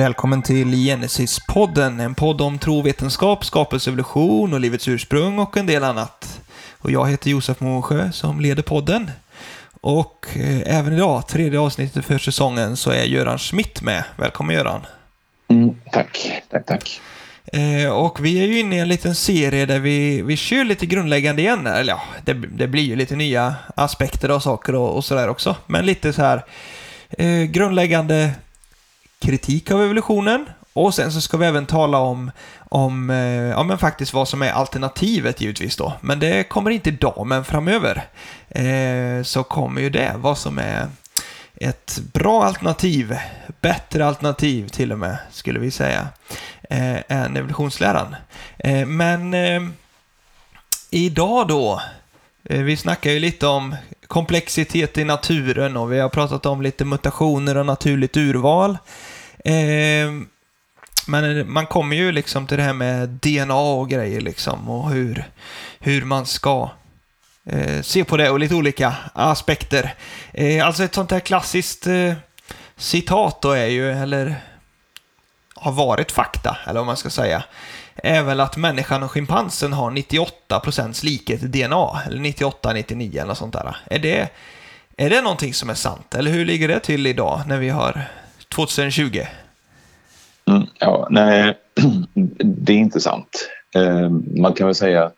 Välkommen till Genesis-podden, en podd om trovetenskap, skapelsevolution och livets ursprung och en del annat. Och jag heter Josef Månsjö som leder podden. Och eh, även idag, tredje avsnittet för säsongen, så är Göran Schmidt med. Välkommen Göran! Mm, tack, tack, tack. Eh, och vi är ju inne i en liten serie där vi, vi kör lite grundläggande igen. Eller ja, det, det blir ju lite nya aspekter av saker och, och sådär också. Men lite så här eh, grundläggande kritik av evolutionen. Och sen så ska vi även tala om, om eh, ja, men faktiskt vad som är alternativet givetvis då. Men det kommer inte idag, men framöver eh, så kommer ju det, vad som är ett bra alternativ, bättre alternativ till och med, skulle vi säga, eh, än evolutionsläran. Eh, men eh, idag då, eh, vi snackar ju lite om komplexitet i naturen och vi har pratat om lite mutationer och naturligt urval. Eh, men man kommer ju liksom till det här med DNA och grejer liksom och hur, hur man ska eh, se på det och lite olika aspekter. Eh, alltså ett sånt här klassiskt eh, citat då är ju, eller har varit fakta, eller vad man ska säga, är väl att människan och schimpansen har 98% likhet i DNA, eller 98-99 eller något sånt där. Är det, är det någonting som är sant, eller hur ligger det till idag när vi har 2020? Mm, ja, nej, det är inte sant. Ehm, man kan väl säga att,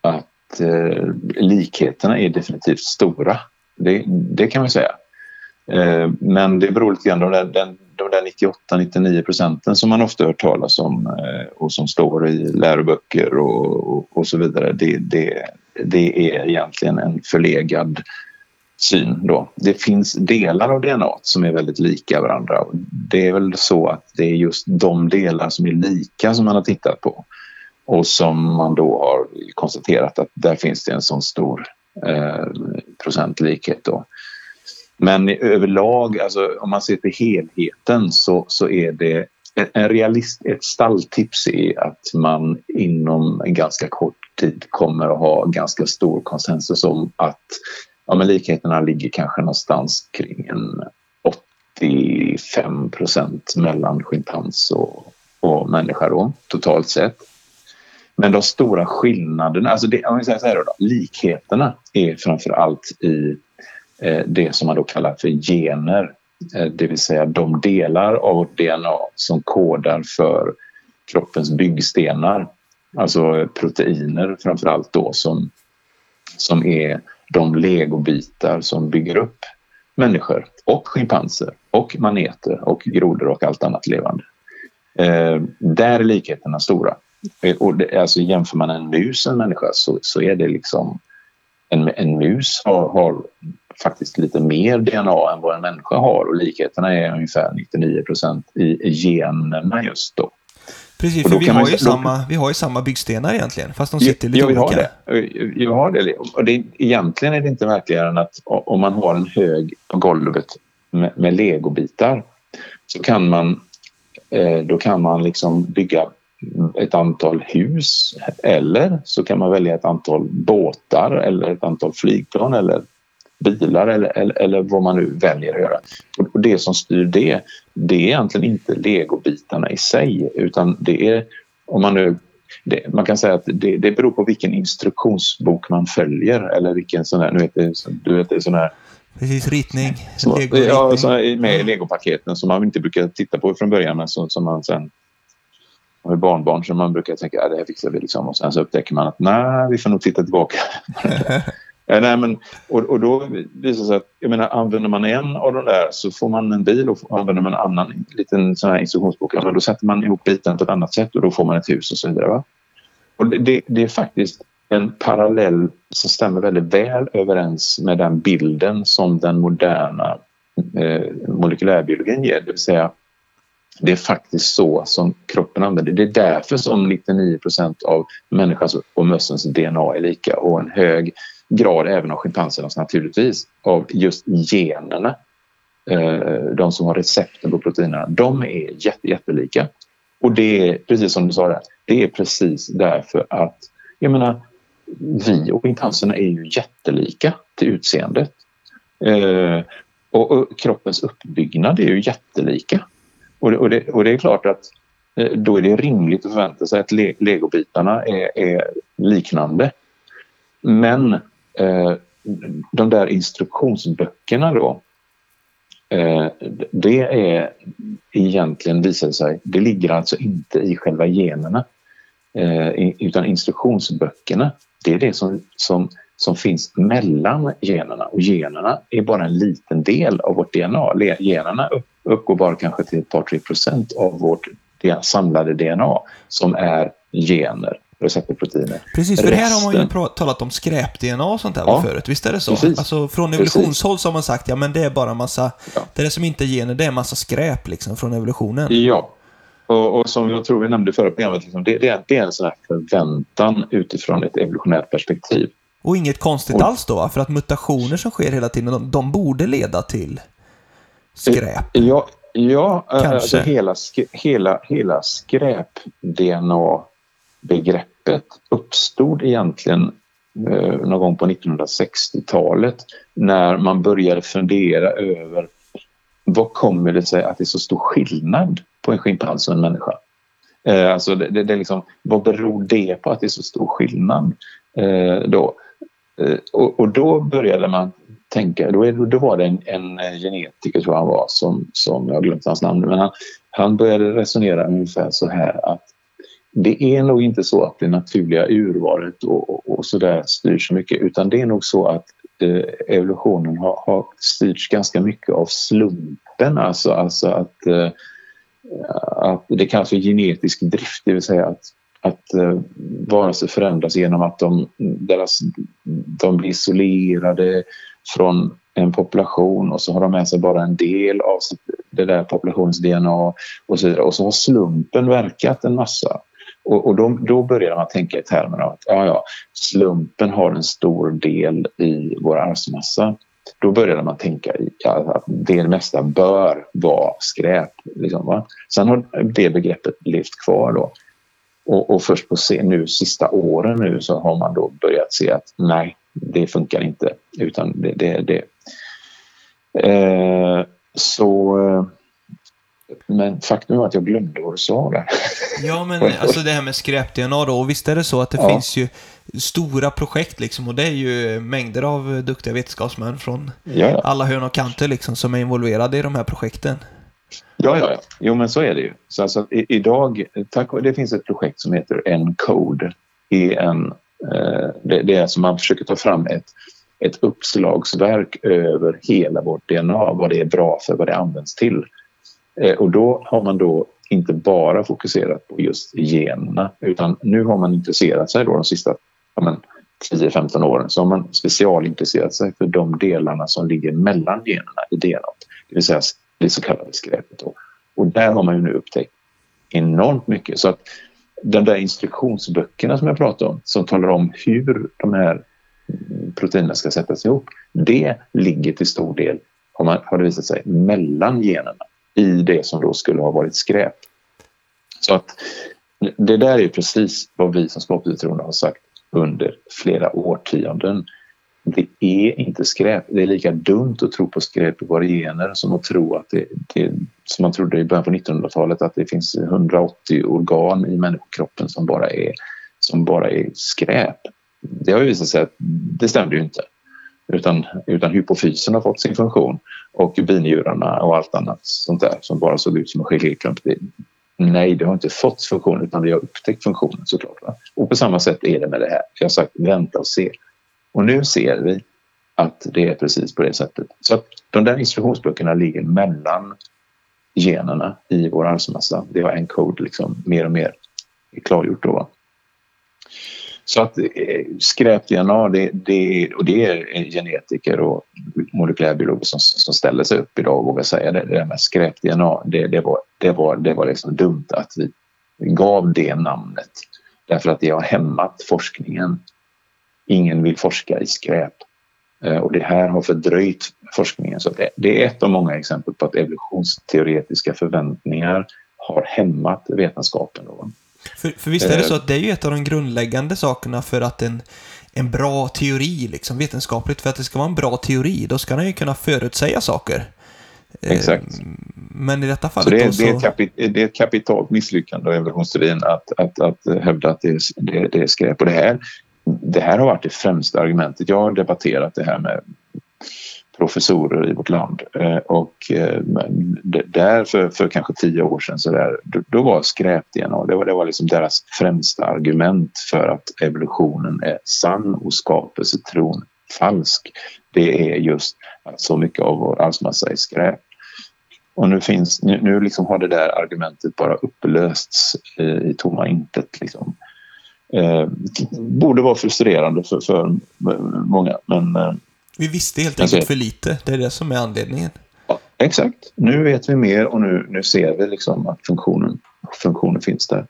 att eh, likheterna är definitivt stora. Det, det kan man säga. Ehm, men det beror lite grann på den, den, de där 98-99 procenten som man ofta hört talas om eh, och som står i läroböcker och, och, och så vidare. Det, det, det är egentligen en förlegad syn. Då. Det finns delar av DNA som är väldigt lika varandra. Det är väl så att det är just de delar som är lika som man har tittat på och som man då har konstaterat att där finns det en sån stor eh, procentlikhet. Då. Men överlag, alltså, om man ser till helheten så, så är det en realist, ett stalltips är att man inom en ganska kort tid kommer att ha ganska stor konsensus om att ja, men likheterna ligger kanske någonstans kring en 85 procent mellan schimpans och, och människa då, totalt sett. Men de stora skillnaderna, alltså det, om vi säger så här då, likheterna är framför allt i Eh, det som man då kallar för gener. Eh, det vill säga de delar av vårt DNA som kodar för kroppens byggstenar. Alltså proteiner framför allt då som, som är de legobitar som bygger upp människor och schimpanser och maneter och grodor och allt annat levande. Eh, där är likheterna stora. Eh, och det, alltså jämför man en mus och en människa så, så är det liksom en, en mus har, har, faktiskt lite mer DNA än vad en människa har och likheterna är ungefär 99 procent i, i generna just då. Precis, för vi har, ju då, samma, vi har ju samma byggstenar egentligen, fast de sitter lite ja, vi olika. Har det. Vi har det. Och det, egentligen är det inte märkligare än att om man har en hög på golvet med, med legobitar så kan man, eh, då kan man liksom bygga ett antal hus eller så kan man välja ett antal båtar eller ett antal flygplan eller bilar eller, eller, eller, vad man nu väljer att göra. Och det som styr det, det är egentligen inte legobitarna i sig utan det är om man nu det, man kan säga att det, det beror på vilken instruktionsbok man följer eller vilken sån här, nu vet det, du vet det är sån här Precis, ritning. Så, ja, så med legopaketen som man inte brukar titta på från början men som, som man sen har barnbarn som man brukar tänka att det här fixar vi liksom och sen så upptäcker man att nej, vi får nog titta tillbaka. Ja, nej, men, och, och då visar det sig att jag menar, använder man en av de där så får man en bil och använder man en annan liten sån här instruktionsbok, men då sätter man ihop bitarna på ett annat sätt och då får man ett hus och så vidare. Va? Och det, det är faktiskt en parallell som stämmer väldigt väl överens med den bilden som den moderna eh, molekylärbiologin ger, det vill säga det är faktiskt så som kroppen använder det. Är därför som 99 av människans och mössens DNA är lika och en hög grad även av schimpansernas naturligtvis, av just generna. Eh, de som har recepten på proteinerna, de är jätte, jättelika. Och det är precis som du sa där, det är precis därför att jag menar, vi och schimpanserna är ju jättelika till utseendet. Eh, och, kroppens uppbyggnad är ju jättelika. Och, och, det, och det är klart att eh, då är det rimligt att förvänta sig att le, legobitarna är, är liknande. Men eh, de där instruktionsböckerna då eh, det är egentligen visar sig, det ligger alltså inte i själva generna eh, utan instruktionsböckerna. Det är det som, som, som finns mellan generna. Och generna är bara en liten del av vårt DNA. Generna uppgår bara kanske till ett par, tre procent av vårt samlade DNA som är gener receptorproteiner. Precis, för Resten... här har man ju talat om skräp-DNA och sånt där ja, förut. Visst är det så? Precis. Alltså från evolutionshåll så har man sagt ja men det är bara massa, ja. det är det som inte är gener, det är massa skräp liksom från evolutionen. Ja, och, och, som jag tror vi nämnde i förra programmet, liksom, det, det, är, det är en sån här förväntan utifrån ett evolutionärt perspektiv. Och inget konstigt och, alls då, för att mutationer som sker hela tiden, de, de borde leda till skräp. Ja, ja alltså hela, hela, hela begreppet uppstod egentligen eh, någon gång på 1960-talet när man började fundera över vad kommer det sig att det är så stor skillnad på en schimpans och en människa? Eh, alltså det, det, det är liksom, vad beror det på att det är så stor skillnad? Eh, då? Eh, och, och, då började man tänka, då, är, då var det en, en eh, genetiker tror jag han var som, som jag har glömt hans namn men han, han började resonera ungefär så här att det är nog inte så att det naturliga urvalet och, och, och så styr så mycket utan det är nog så att eh, evolutionen har, har styrts ganska mycket av slumpen, alltså, alltså att, eh, att det kallas för genetisk drift, det vill säga att, att eh, varelser förändras genom att de, deras, de blir isolerade från en population och så har de med sig bara en del av det där populationens DNA och så vidare. Och så har slumpen verkat en massa. Och, och då, då började man tänka i termer av att ja, ja, slumpen har en stor del i vår arvsmassa. Då började man tänka i att det mesta bör vara skräp. Liksom, va? Sen har det begreppet levt kvar då. Och, och först på se, nu sista åren nu så har man då börjat se att nej, det funkar inte. Utan det... det, det. Eh, så eh, men faktum är att jag glömde vad du sa där. Ja, men alltså det här med skräp-DNA då. Och visst är det så att det ja. finns ju stora projekt liksom. Och det är ju mängder av duktiga vetenskapsmän från ja, alla hörn och kanter liksom som är involverade i de här projekten. Ja, ja, ja. Jo, men så är det ju. Så alltså, i, idag, tack, det finns ett projekt som heter ENCODE. EN, eh, det, det är alltså man försöker ta fram ett, ett uppslagsverk över hela vårt DNA, vad det är bra för, vad det används till. Eh, och då har man då inte bara fokuserat på just generna utan nu har man intresserat sig då de sista ja 10-15 åren så har man specialintresserat sig för de delarna som ligger mellan generna i DNA, det vill säga det så kallade skräpet. Då. Och där har man ju nu upptäckt enormt mycket. Så att de där instruktionsböckerna som jag pratade om som talar om hur de här proteinerna ska sättas ihop, det ligger till stor del, har, man, har det visat sig, mellan generna i det som då skulle ha varit skräp. Så att det där är precis vad vi som skapelsetroende har sagt under flera årtionden. Det är inte skräp. Det är lika dumt att tro på skräp i våra gener som att tro att det, det som man trodde i början på 1900-talet att det finns 180 organ i människokroppen som bara är, som bara är skräp. Det har ju visat sig att det stämde ju inte. Utan, utan hypofysen har fått sin funktion och binjurarna och allt annat sånt där som bara såg ut som en geléklump. Nej, det har inte fått funktion utan vi har upptäckt funktionen såklart. Va? Och på samma sätt är det med det här. Jag har sagt vänta och se. Och nu ser vi att det är precis på det sättet. Så att de där instruktionsböckerna ligger mellan generna i vår arvsmassa. Det har en kod liksom mer och mer klargjort då. Va? Så att eh, skräp-DNA, det, det, och det är genetiker och molekylärbiologer som, som ställer sig upp idag och vågar säga det, det där med skräp-DNA, det, det, var, det, var, det var liksom dumt att vi gav det namnet därför att det har hämmat forskningen. Ingen vill forska i skräp eh, och det här har fördröjt forskningen. Så det, det är ett av många exempel på att evolutionsteoretiska förväntningar har hämmat vetenskapen. Då. För, för visst är det så att det är ju ett av de grundläggande sakerna för att en, en bra teori, liksom vetenskapligt, för att det ska vara en bra teori, då ska den ju kunna förutsäga saker. Exakt. Men i detta fallet Så det, är, då så... det, är kapit, det är ett kapitalt misslyckande av evolutionsteorin att, att, att hävda att det är, det, det är skräp. Och det här, det här har varit det främsta argumentet. Jag har debatterat det här med professorer i vårt land. Eh, och eh, där för, för kanske tio år sedan så där, då var skräp-DNA det var, det var liksom deras främsta argument för att evolutionen är sann och skapelsetron falsk. Det är just att så mycket av vår arvsmassa är skräp. Och nu, finns, nu, nu liksom har det där argumentet bara upplösts i, i tomma intet. Liksom. Eh, borde vara frustrerande för, för många men eh, vi visste helt enkelt alltså, för lite. Det är det som är anledningen. Ja, exakt. Nu vet vi mer och nu, nu ser vi liksom att funktionen, funktionen finns där.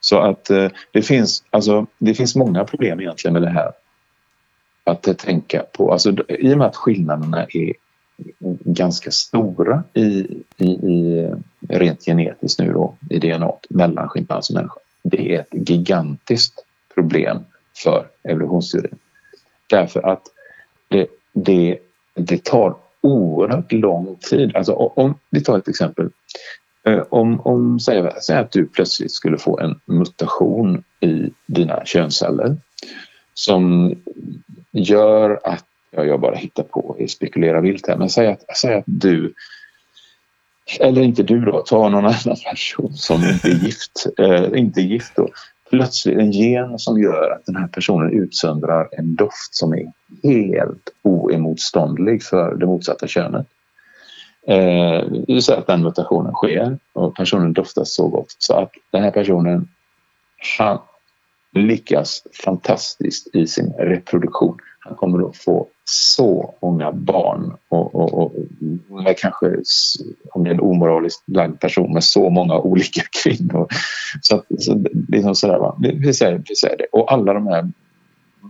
Så att eh, det, finns, alltså, det finns många problem egentligen med det här. Att eh, tänka på, alltså, i och med att skillnaderna är ganska stora i, i, i rent genetiskt nu då, i DNA mellan schimpans och människa. Det är ett gigantiskt problem för evolutionsteorin. Därför att det, det, tar oerhört lång tid. Alltså om vi tar ett exempel. Eh, om, om säg, säg att du plötsligt skulle få en mutation i dina könsceller som gör att, ja, jag bara hittar på och spekulerar vilt här, men säg att, säg att du eller inte du då, ta någon annan person som inte är gift, eh, inte gift då, plötsligt en gen som gör att den här personen utsöndrar en doft som är helt oemotståndlig för det motsatta könet. Eh, det vill säga att den mutationen sker och personen doftar så gott så att den här personen han lyckas fantastiskt i sin reproduktion. Han kommer att få så många barn och, och, och med kanske, om det är en omoraliskt lagd person, med så många olika kvinnor. Så, att, så liksom sådär, va? Vi, säger, vi säger det. Och alla de här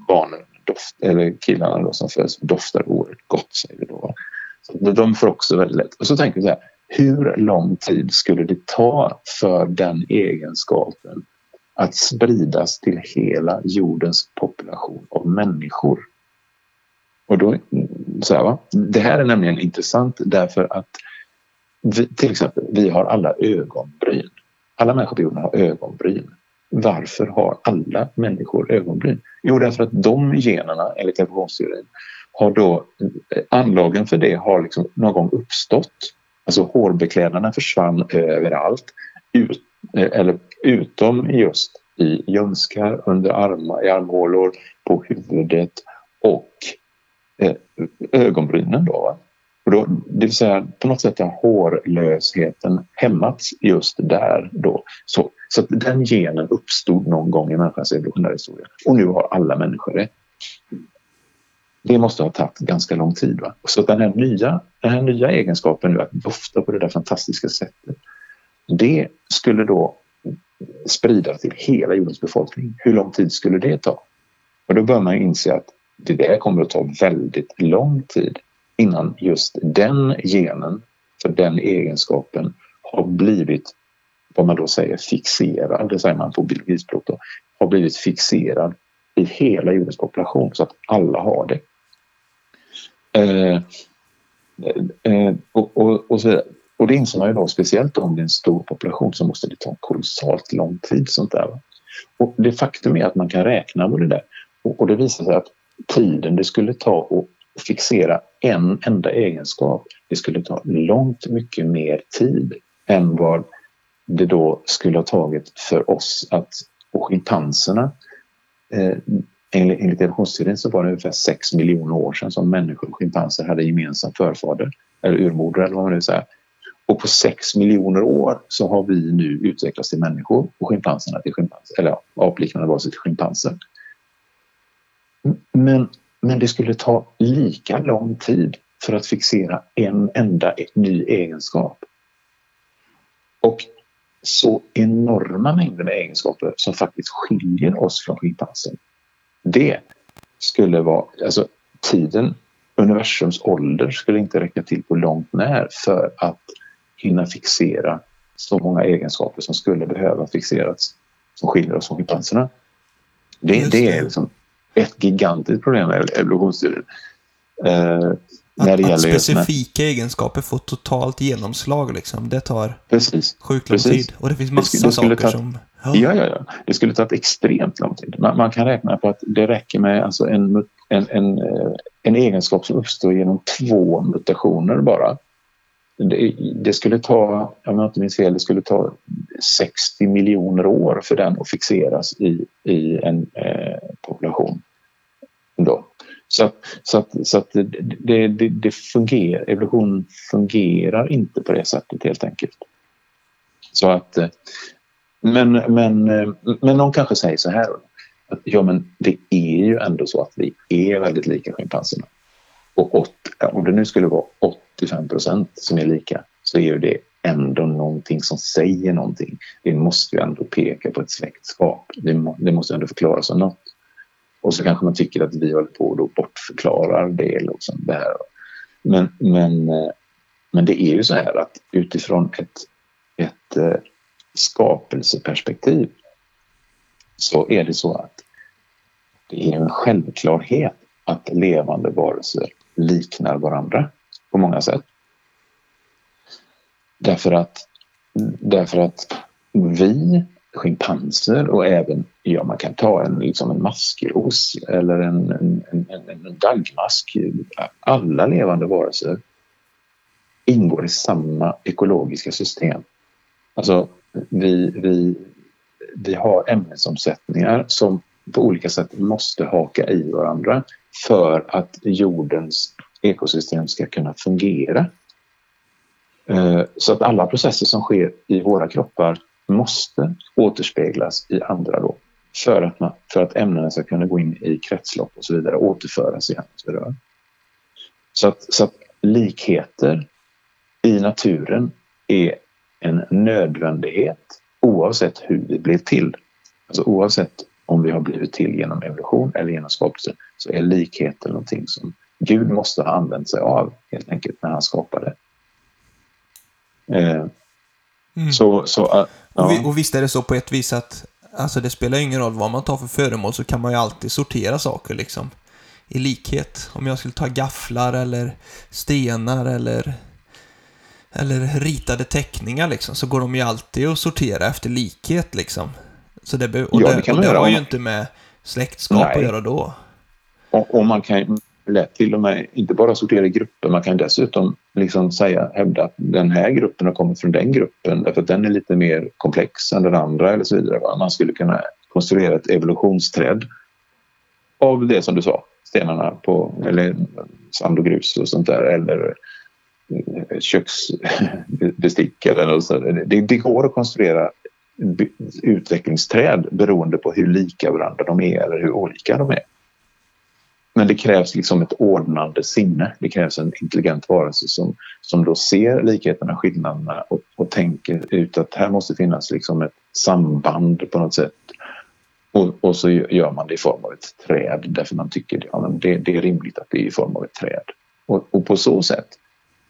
barnen, doft, eller killarna då, som föds, doftar oerhört gott, säger vi då. Så de får också väldigt lätt. Och så tänker vi så här, hur lång tid skulle det ta för den egenskapen att spridas till hela jordens population av människor? Och då, så här, va? Det här är nämligen intressant därför att vi, till exempel, vi har alla ögonbryn. Alla människor på jorden har ögonbryn. Varför har alla människor ögonbryn? Jo, därför att de generna, enligt evolutionsteorin, har då anlagen för det har liksom någon gång uppstått. Alltså hårbeklädnaderna försvann överallt, ut, eh, eller utom just i ljumskar, under armar, i armhålor, på huvudet och Eh, ögonbrynen. Då, va? Och då, det vill säga på något sätt har hårlösheten hämmats just där. Då. Så, så att den genen uppstod någon gång i människans evolutionära historia och nu har alla människor det. Det måste ha tagit ganska lång tid. Va? Så den här, nya, den här nya egenskapen nu att dofta på det där fantastiska sättet det skulle då sprida till hela jordens befolkning. Hur lång tid skulle det ta? Och då bör man inse att det där kommer att ta väldigt lång tid innan just den genen för den egenskapen har blivit vad man då säger fixerad, det säger man på biologispråk då, har blivit fixerad i hela jordens population så att alla har det. Eh, eh, eh och, och, och, så, och det inser man ju då speciellt om det är en stor population så måste det ta kolossalt lång tid sånt där. Och det faktum är att man kan räkna på det där och, och det visar sig att tiden det skulle ta att fixera en enda egenskap, det skulle ta långt mycket mer tid än vad det då skulle ha tagit för oss att, och schimpanserna, eh, enligt, enligt evolutionsteorin så var det ungefär 6 miljoner år sedan som människor och schimpanser hade gemensam förfader, eller urmoder eller vad man nu säger. Och på 6 miljoner år så har vi nu utvecklats till människor och schimpanserna till schimpanser, eller ja, apliknande varelser till schimpanser. Men, men det skulle ta lika lång tid för att fixera en enda ny egenskap. Och så enorma mängder med egenskaper som faktiskt skiljer oss från schimpansen. Det skulle vara, alltså tiden, universums ålder skulle inte räcka till på långt när för att hinna fixera så många egenskaper som skulle behöva fixeras som skiljer oss från schimpanserna. Det, det är liksom ett gigantiskt problem med evolutionsteorin. Eh, Att, att specifika egenskaper får totalt genomslag liksom. Det tar Precis. sjukt lång Precis. tid. Och det finns massa det, det saker ta, som... Ja. ja, ja, ja. Det skulle ta extremt lång tid. Man, man, kan räkna på att det räcker med alltså en, en, en, eh, en egenskap som uppstår genom två mutationer bara. Det, det, skulle ta, om jag inte minns fel, det skulle ta 60 miljoner år för den att fixeras i, i en eh, population. Då. Så att, så att, så att det, det, det fungerar, evolution fungerar inte på det sättet helt enkelt. Så att, eh, men, men, eh, men någon kanske säger så här. Att, ja, men det är ju ändå så att vi är väldigt lika schimpanserna. Och åt, om det nu skulle vara 85 procent som är lika så är det ändå någonting som säger någonting. Det måste ju ändå peka på ett släktskap. Det, det måste ändå förklaras som något. Och så kanske man tycker att vi håller på och bortförklarar det. Liksom, det här. Men, men, eh, men det är ju så här att utifrån ett, ett eh, skapelseperspektiv så är det så att det är en självklarhet att levande varelser liknar varandra på många sätt. Därför att, därför att vi schimpanser och även, ja man kan ta en, liksom en maskros eller en, en, en, en dagmask. Alla levande varelser ingår i samma ekologiska system. Alltså vi, vi, vi har ämnesomsättningar som på olika sätt måste haka i varandra för att jordens ekosystem ska kunna fungera. Eh, så att alla processer som sker i våra kroppar måste återspeglas i andra då. För att, man, för att ämnena ska kunna gå in i kretslopp och så vidare, återföras i Och så. Så, att, så att likheter i naturen är en nödvändighet oavsett hur vi blev till. Alltså oavsett om vi har blivit till genom evolution eller genom skapelse så är likheter någonting som Gud måste ha använt sig av helt enkelt när han skapade. Eh, mm. Så, så uh, och, vi, och visst är det så på ett vis att alltså det spelar ingen roll vad man tar för föremål så kan man ju alltid sortera saker liksom. I likhet. Om jag skulle ta gafflar eller stenar eller eller ritade teckningar liksom, så går de ju alltid att sortera efter likhet liksom. Så det, och ja, det, det, och det har ju inte med släktskap Nej. att göra då. Och, och man kan lätt till och med inte bara sortera i grupper, man kan dessutom liksom säga, hävda att den här gruppen har kommit från den gruppen därför att den är lite mer komplex än den andra eller så vidare. Man skulle kunna konstruera ett evolutionsträd av det som du sa, stenarna på, eller sand och grus och sånt där eller eh, köksbestick eller något sånt. Det, det går att konstruera utvecklingsträd beroende på hur lika varandra de är eller hur olika de är. Men det krävs liksom ett ordnande sinne. Det krävs en intelligent varelse som, som då ser likheterna, skillnaderna och, och tänker ut att här måste finnas liksom ett samband på något sätt. Och, och så gör man det i form av ett träd därför man tycker ja, det, det är rimligt att det är i form av ett träd. Och, och på så sätt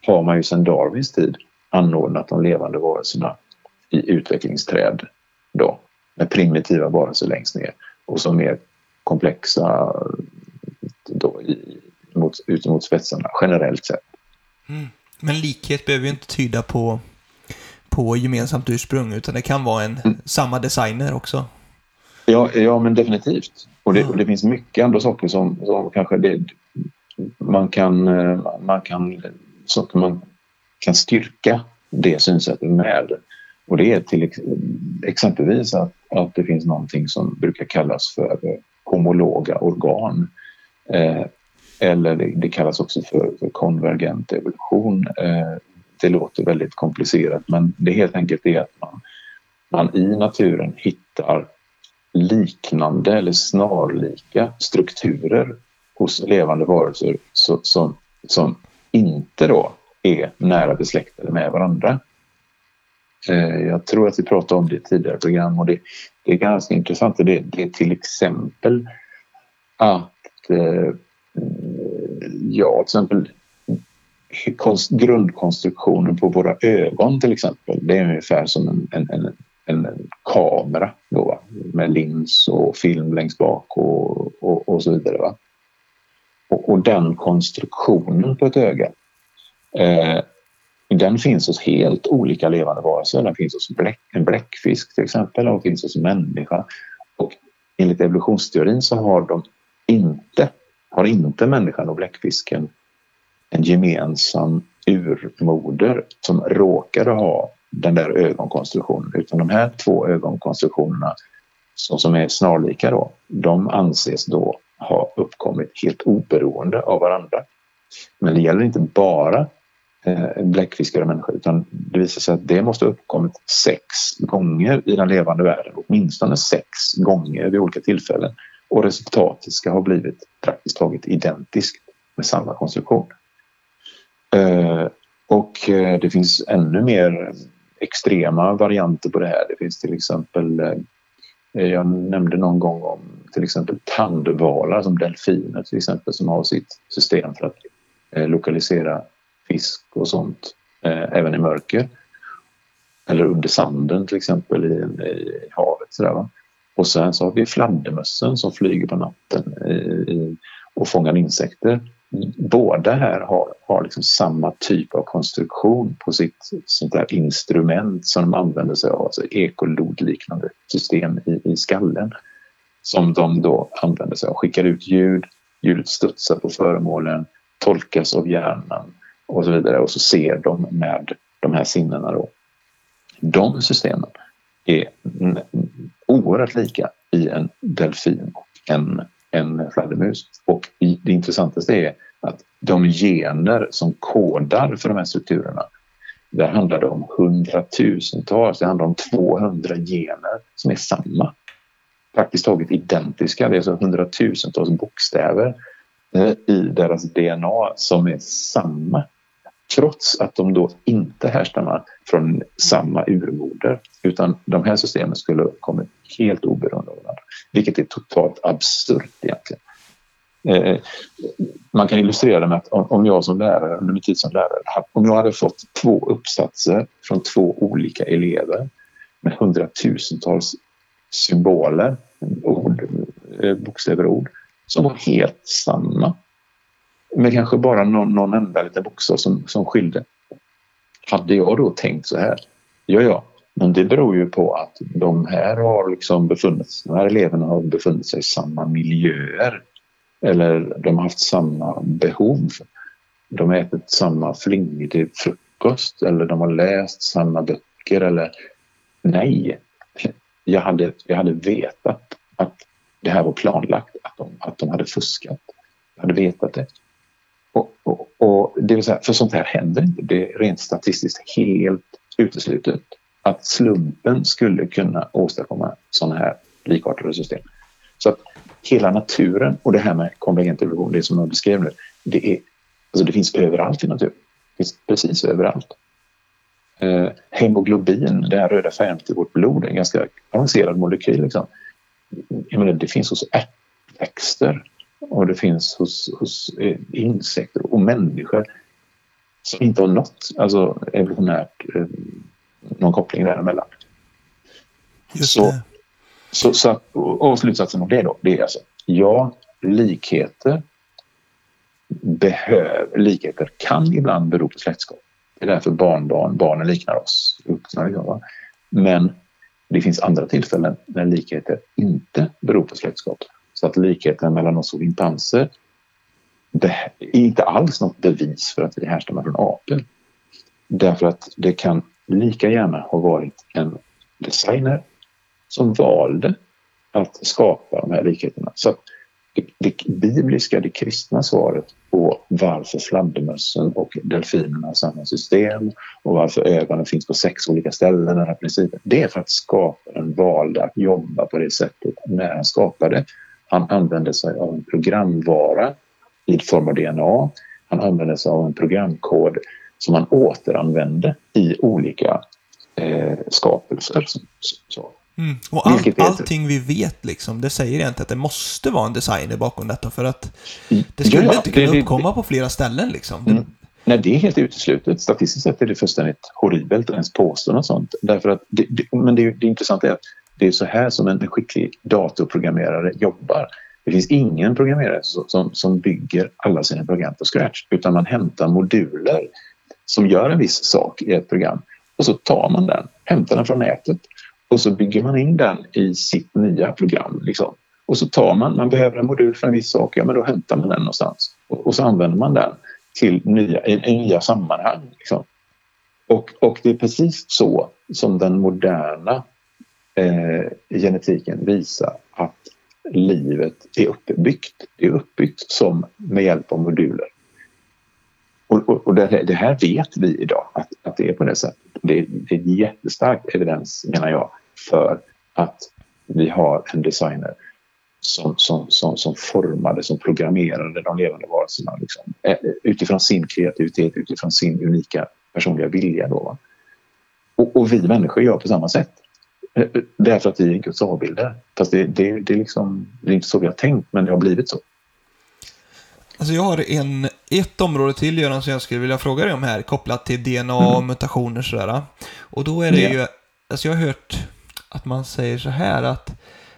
har man ju sedan Darwins tid anordnat de levande varelserna i utvecklingsträd då, med primitiva varelser längst ner och så mer komplexa mot, ut mot spetsarna generellt sett. Mm. Men likhet behöver ju inte tyda på, på gemensamt ursprung utan det kan vara en mm. samma designer också. Ja, ja men definitivt. Och det, mm. och det finns mycket andra saker som, som kanske det, man kan, man kan, saker man kan styrka det synsättet med. Och det är till exempelvis att, att det finns någonting som brukar kallas för homologa organ. Eh, eller det, kallas också för, för konvergent evolution. Eh, det låter väldigt komplicerat men det helt enkelt är att man, man i naturen hittar liknande eller snarlika strukturer hos levande varelser så, som, som inte då är nära besläktade med varandra. Eh, jag tror att vi pratade om det i tidigare program och det, det är ganska intressant. Det, det är till exempel att Eh, ja, till exempel grundkonstruktionen på våra ögon till exempel. Det är ungefär som en, en, en, en kamera då, med lins och film längst bak och, och, och så vidare. Va? Och, och den konstruktionen på ett öga eh, den finns hos helt olika levande varelser. Den finns hos bläck, en bläckfisk till exempel och finns hos människa. Och enligt evolutionsteorin så har de inte, har inte människan och bläckfisken en gemensam urmoder som råkade ha den där ögonkonstruktionen utan de här två ögonkonstruktionerna som, som är snarlika då, de anses då ha uppkommit helt oberoende av varandra. Men det gäller inte bara eh, bläckfiskar och människor utan det visar sig att det måste ha uppkommit sex gånger i den levande världen, åtminstone sex gånger vid olika tillfällen och resultatet ska ha blivit praktiskt taget identiskt med samma konstruktion. Eh, och eh, det finns ännu mer extrema varianter på det här. Det finns till exempel, eh, jag nämnde någon gång om till exempel tandvalar som delfiner till exempel som har sitt system för att lokalisera fisk och sånt även i mörker. Eller under sanden till exempel i, i havet. Sådär, och sen så har vi fladdermössen som flyger på natten eh, och fångar insekter båda här har, har liksom samma typ av konstruktion på sitt sånt där instrument som de använder sig av, alltså ekolodliknande system i, i skallen som de då använder sig av. Skickar ut ljud, ljudet studsar på föremålen, tolkas av hjärnan och så vidare och så ser de med de här sinnena då. De systemen är oerhört lika i en delfin och en en fladdermus. Och det intressantaste är att de gener som kodar för de här strukturerna där handlar det om hundratusentals, det handlar om 200 gener som är samma. Praktiskt taget identiska, det är alltså hundratusentals bokstäver eh, i deras DNA som är samma trots att de då inte härstammar från samma urmoder utan de här systemen skulle kommit helt oberoende av varandra. Vilket är totalt absurt egentligen. Eh, man kan illustrera det med att om jag som lärare, under min tid som lärare, om jag hade fått två uppsatser från två olika elever med hundratusentals symboler, ord, eh, bokstäver och ord, som var helt samma med kanske bara någon, någon enda liten bokstav som, som skilde. Hade jag då tänkt så här, ja ja, men det beror ju på att de här har liksom befunnit de här eleverna har befunnit sig i samma miljöer. Eller de har haft samma behov. De har ätit samma flingig frukost eller de har läst samma böcker eller nej. Jag hade, jag hade vetat att det här var planlagt, att de, att de hade fuskat. Jag hade vetat det. Och, och, och, det vill säga, för sånt här händer inte. Det är rent statistiskt helt uteslutet att slumpen skulle kunna åstadkomma sådana här likartade system. Så att hela naturen och det här med konvergent evolution, det som jag beskrev nu, det, är, alltså det finns överallt i naturen. Det finns precis överallt. Eh, hemoglobin, den här röda färgen i vårt blod, en ganska avancerad molekyl. Liksom. Jag menar, det finns hos ärtväxter och det finns hos, hos eh, insekter och människor som inte har nått alltså evolutionärt eh, någon koppling däremellan. Just så, det. Så, så, och slutsatsen av det då, det är alltså ja, likheter behöver, likheter kan ibland bero på släktskap. Det är därför barnbarn, barnen liknar oss vuxna. Men det finns andra tillfällen när likheter inte beror på släktskap. Så att likheten mellan oss och schimpanser är inte alls något bevis för att vi härstammar från apor. Därför att det kan lika gärna ha varit en designer som valde att skapa de här likheterna. Så det, det bibliska, det kristna svaret på varför fladdermössen och delfinerna har samma system och varför ögonen finns på sex olika ställen, den här principen, det är för att skaparen valde att jobba på det sättet när han skapade. Han använde sig av en programvara i form av DNA. Han använde sig av en programkod som han återanvände i olika eh, skapelser. Så. Mm. Och all, allting vi vet, liksom, det säger egentligen att det måste vara en designer bakom detta för att det skulle ja, inte kunna det, uppkomma det, på flera ställen. Liksom. Mm. Nej, det är helt uteslutet. Statistiskt sett är det fullständigt horribelt att ens påstå något sånt. Därför att men det, det intressanta är att det är så här som en skicklig datorprogrammerare jobbar. Det finns ingen programmerare som, som bygger alla sina program på scratch utan man hämtar moduler som gör en viss sak i ett program och så tar man den, hämtar den från nätet och så bygger man in den i sitt nya program. Liksom. Och så tar man, man behöver en modul för en viss sak, ja men då hämtar man den någonstans och, och så använder man den till nya, i, i nya sammanhang. Liksom. Och, och det är precis så som den moderna eh, genetiken visar att livet är uppbyggt. Det är uppbyggt som med hjälp av moduler. Och, och, och det, det, här vet vi idag att, att det är på det sättet. Det, det är jättestark evidens menar jag för att vi har en designer som, som, som, som formade, som programmerade de levande varelserna liksom, eh, utifrån sin kreativitet, utifrån sin unika personliga vilja. Då, och, och, vi människor gör på samma sätt. Eh, eh, därför att vi är Guds avbilder. Fast det, det, det, är liksom, det är inte så vi har tänkt, men det har blivit så. Alltså jag har en, ett område till Göran som jag skulle vilja fråga dig om här kopplat till DNA och mm. mutationer sådär. Och då är det yeah. ju, alltså jag har hört att man säger så här att,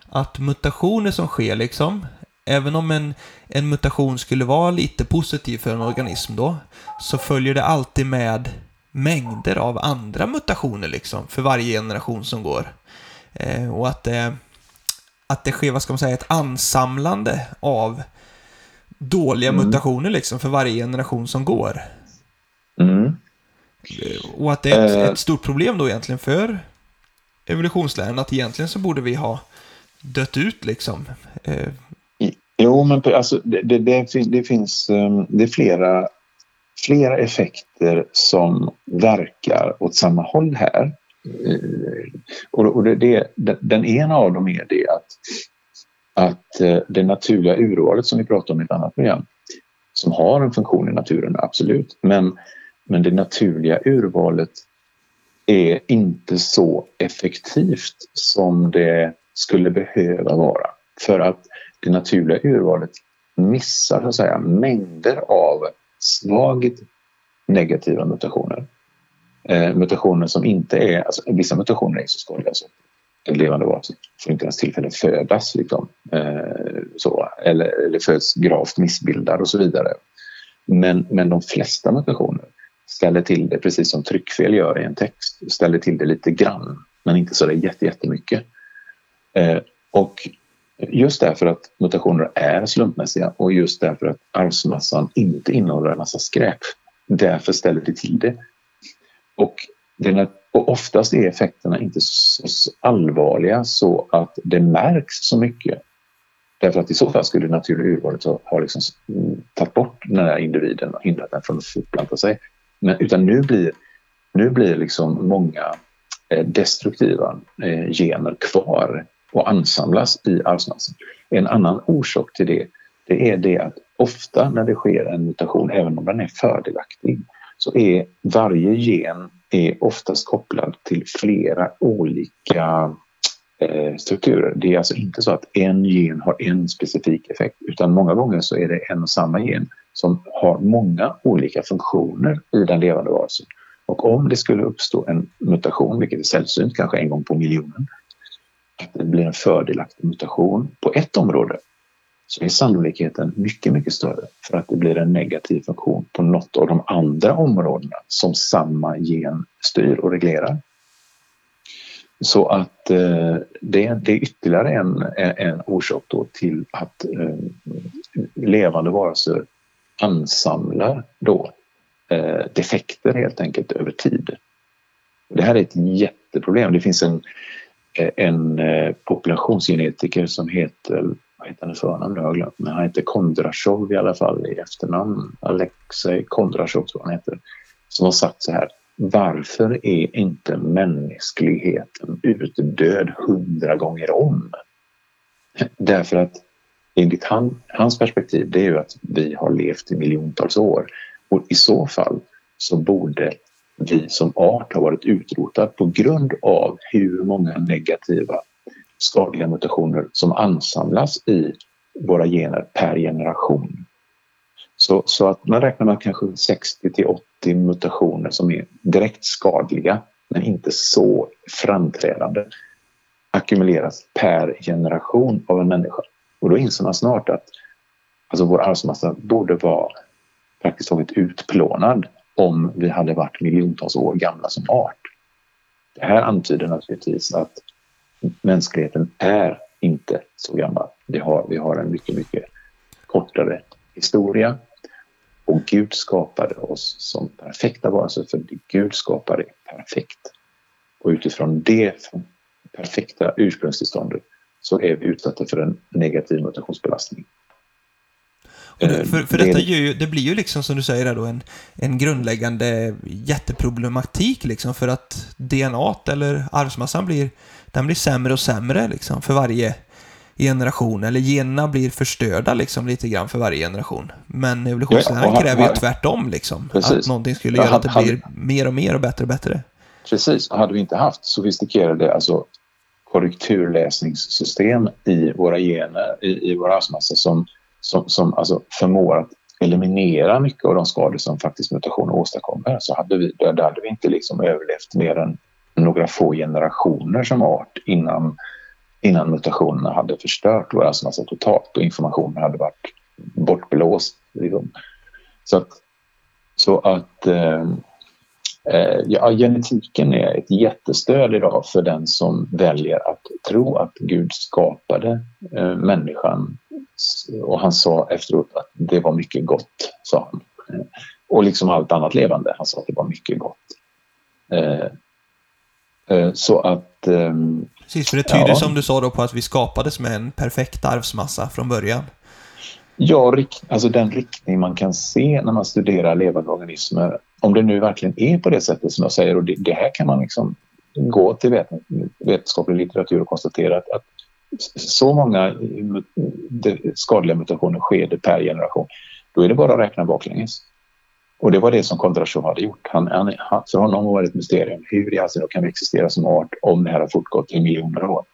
att mutationer som sker liksom, även om en, en mutation skulle vara lite positiv för en organism då, så följer det alltid med mängder av andra mutationer liksom för varje generation som går. Eh, och att det, att det sker, vad ska man säga, ett ansamlande av dåliga mm. mutationer liksom för varje generation som går. Mm. Eh, och att det är ett, uh, ett, stort problem då egentligen för evolutionsläran, att egentligen så borde vi ha dött ut liksom. Uh, jo, men alltså det, det, det, finns um, det är flera, flera effekter som verkar åt samma håll här. Eh, och, det, det, den ena av dem är det att att eh, det naturliga urvalet som vi pratade om i ett annat program, som har en funktion i naturen, absolut, men, men det naturliga urvalet är inte så effektivt som det skulle behöva vara. För att det naturliga urvalet missar så att säga, mängder av svagt negativa mutationer. Eh, mutationer som inte är, alltså, vissa mutationer är så skadliga alltså, så levande varelser får inte ens tillfälle att födas. Liksom. Eh, så, eller, eller föds gravt missbildad och så vidare. Men, men de flesta mutationer ställer till det precis som tryckfel gör i en text. Ställer till det lite grann, men inte så där jättemycket. Eh, och just därför att mutationer är slumpmässiga och just därför att arvsmassan inte innehåller en massa skräp. Därför ställer det till det. Och det och oftast är effekterna inte så allvarliga så att det märks så mycket. Därför att i så fall skulle det naturliga urvalet ha, liksom mm, tagit bort den här individen och hindrat den från att fortplanta sig. Men, utan nu blir, nu blir liksom många eh, destruktiva eh, gener kvar och ansamlas i arvsmassan. En annan orsak till det, det är det att ofta när det sker en mutation, även om den är fördelaktig, så är varje gen är oftast kopplad till flera olika eh, strukturer. Det är alltså inte så att en gen har en specifik effekt utan många gånger så är det en och samma gen som har många olika funktioner i den levande varelsen. Och om det skulle uppstå en mutation, vilket är sällsynt, kanske en gång på miljonen, att det blir en fördelaktig mutation på ett område så är sannolikheten mycket, mycket större för att det blir en negativ funktion på något av de andra områdena som samma gen styr och reglerar. Så att eh, det, det, är ytterligare en, en orsak då till att eh, levande varelser ansamlar då eh, defekter helt enkelt över tid. Det här är ett jätteproblem. Det finns en, Eh, en eh, populationsgenetiker som heter vad heter han i förnamn nu har glömt, men han heter Kondrashov i alla fall i efternamn. Alexej Kondrashov tror han heter. Som har sagt så här. Varför är inte mänskligheten utdöd hundra gånger om? Därför att enligt han, hans perspektiv det är ju att vi har levt i miljontals år och i så fall så borde vi som art har varit utrotad på grund av hur många negativa skadliga mutationer som ansamlas i våra gener per generation. Så, så att man räknar med kanske 60 till 80 mutationer som är direkt skadliga men inte så framträdande ackumuleras per generation av en människa. Och då inser man snart att alltså vår arvsmassa borde vara praktiskt taget utplånad om vi hade varit miljontals år gamla som art. Det här antyder naturligtvis att mänskligheten är inte så gammal. Vi har, vi har en mycket, mycket kortare historia och Gud skapade oss som perfekta varelser för Gud skapade perfekt. Och utifrån det perfekta ursprungstillståndet så är vi utsatta för en negativ mutationsbelastning. Det, för, för detta ju, det blir ju liksom som du säger då en, en grundläggande jätteproblematik liksom för att DNA eller arvsmassan blir, den blir sämre och sämre liksom för varje generation, eller generna blir förstörda liksom lite grann för varje generation. Men evolutionsläran ja, kräver ju tvärtom liksom. Precis. Att någonting skulle göra att det blir mer och mer och bättre och bättre. Precis, hade vi inte haft sofistikerade alltså korrekturläsningssystem i våra gener, i, i vår arvsmassa som, som, som alltså förmår att eliminera mycket av de skador som faktiskt mutationer åstadkommer så hade vi, då hade vi inte liksom överlevt mer än några få generationer som art innan innan mutationerna hade förstört vår arvsmassa totalt och informationen hade varit bortblåst. Liksom. Så att, så att eh, eh, ja, genetiken är ett jättestöd idag för den som väljer att tro att Gud skapade eh, människan. Och han sa efteråt att det var mycket gott, sa han. Och liksom allt annat levande, han sa att det var mycket gott. Eh, eh, så att ehm, Precis, för det tyder ja. som du sa då på att vi skapades med en perfekt arvsmassa från början. Ja, alltså den riktning man kan se när man studerar levande organismer. Om det nu verkligen är på det sättet som jag säger och det, det här kan man liksom gå till vet, vetenskaplig litteratur och konstatera att, att så många skadliga mutationer sker det per generation. Då är det bara att räkna baklänges. Och det var det som Kondrashov hade gjort. Han, han, för honom var det ett mysterium. Hur i all kan vi existera som art om det här har fortgått i miljoner år?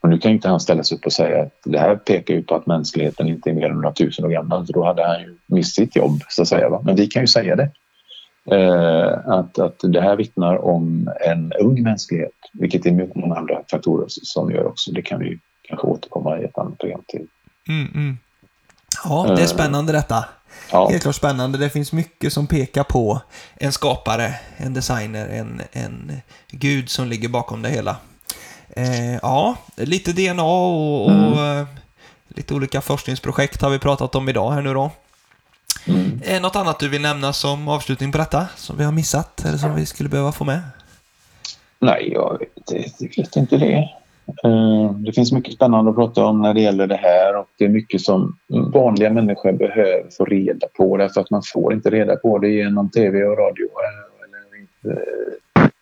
Och nu kan inte han ställa sig upp och säga att det här pekar ju på att mänskligheten inte är mer än några tusen år gammal. För då hade han ju mist sitt jobb, så att säga. Va? Men vi kan ju säga det. Eh, att, att det här vittnar om en ung mänsklighet, vilket är många andra faktorer som gör också. Det kan vi kanske återkomma i ett annat program till. Mm, mm. Ja, det är eh, spännande detta. Ja. Helt klart spännande. Det finns mycket som pekar på en skapare, en designer, en, en gud som ligger bakom det hela. Eh, ja, lite DNA och, och mm. Eh, lite olika forskningsprojekt har vi pratat om idag här nu då. Mm. Eh, något annat du vill nämna som avslutning på detta, som vi har missat eller som vi skulle behöva få med? Nej, jag vet, jag vet inte det. Eh, det finns mycket spännande att prata om när det gäller det här och det är mycket som vanliga människor behöver få reda på därför att man får inte reda på det genom tv och radio eh, eller inte,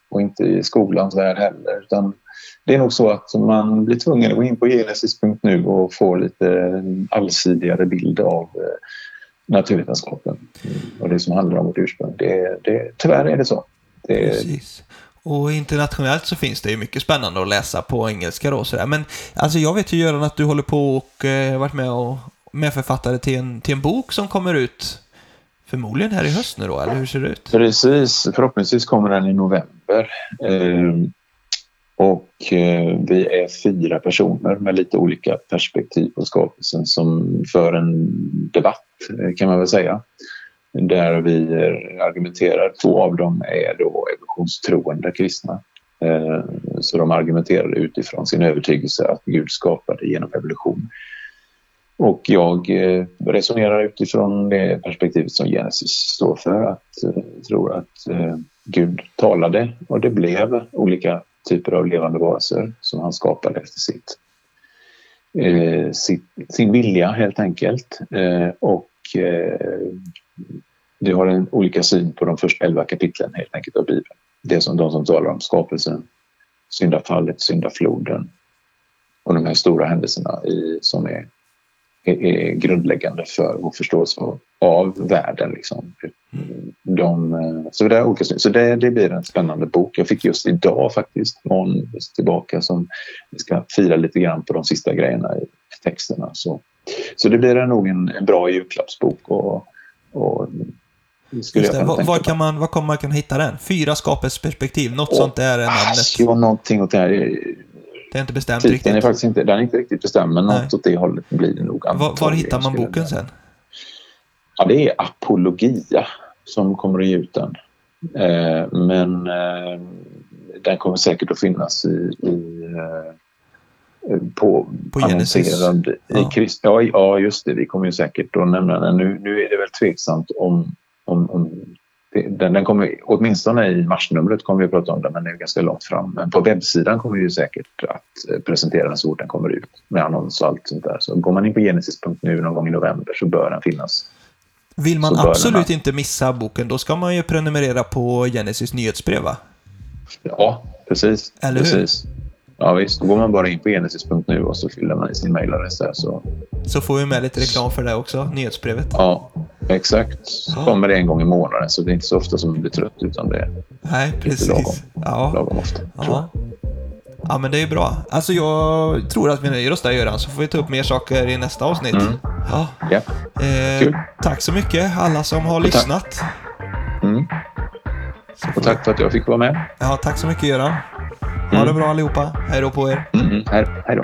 och inte i skolans värld heller. Utan det är nog så att man blir tvungen att gå in på genesis.nu och få lite allsidigare bild av naturvetenskapen och det som handlar om vårt ursprung. Det, det, tyvärr är det så. Det, Precis. Och internationellt så finns det ju mycket spännande att läsa på engelska då sådär. Men alltså jag vet ju Göran att du håller på och eh, varit med och medförfattare till en, till en bok som kommer ut förmodligen här i höst nu då, eller hur ser det ut? Precis, förhoppningsvis kommer den i november. Eh, och eh, vi är fyra personer med lite olika perspektiv på skapelsen som för en debatt Eh, kan man väl säga där vi eh, argumenterar. Två av dem är då evolutionstroende kristna. Eh, så de argumenterar utifrån sin övertygelse att Gud skapade genom evolution. Och jag resonerar utifrån det perspektivet som Genesis står för. Att tror att Gud talade och det blev olika typer av levande varelser som han skapade efter sitt, sin vilja helt enkelt. Och Eh, vi har en olika syn på de första elva kapitlen helt enkelt av Bibeln. Det som de som talar om skapelsen, syndafallet, syndafloden och de här stora händelserna i, som är, är, är grundläggande för vår förståelse av, världen. Liksom. De, eh, så det, är olika, så det, det blir en spännande bok. Jag fick just idag faktiskt någon tillbaka som vi ska fira lite grann på de sista grejerna i texterna. Så, så det blir nog en, en bra julklappsbok och, och skulle var, var, kan man, var kommer man kunna hitta den? Fyra skapets perspektiv, något och, sånt där är namnet. Ja, någonting åt det här. Det är inte bestämt Titeln riktigt. är faktiskt inte, den är inte riktigt bestämd, men Nej. något åt det hållet blir det nog. Var, var hittar man boken sen? Ja, det är Apologia som kommer att ge ut den. Eh, men eh, den kommer säkert att finnas i, i eh, på, På annonserad i Ja. Krist, ja, ja, just det. Vi kommer ju säkert att nämna den. Nu, nu är det väl tveksamt om, om, om den, den kommer, åtminstone i marsnumret kommer vi att prata om den, men det är ganska långt fram. Men på webbsidan kommer vi ju säkert att eh, presentera den så fort den kommer ut med annons och allt sånt där. Så går man in på genesis.nu någon gång i november så bör den finnas. Vill man absolut den- inte missa boken, då ska man ju prenumerera på Genesis nyhetsbrev, va? Ja, precis. Eller hur? precis. Ja, visst. Då går man bara in på genesis.nu och så fyller man i sin mailadress där. Så, Så får vi med lite reklam för det också, nyhetsbrevet. ja, exakt. Så kommer det en gång i månaden, så det är inte så ofta som man blir trött, utan det är Nej, lagom. precis. Ja. lagom ofta. Ja. ja, men det är ju bra. Alltså jag tror att vi nöjer oss där Göran, så får vi ta upp mer saker i nästa avsnitt. Mm. Ja. Ja. Eh, Kul. tack så mycket alla som har lyssnat. Mm. Så får Och tack för att jag fick vara med. Ja, tack så mycket Göran. Ha det mm. bra allihopa. Hej då på er. Mm, hej, hej då.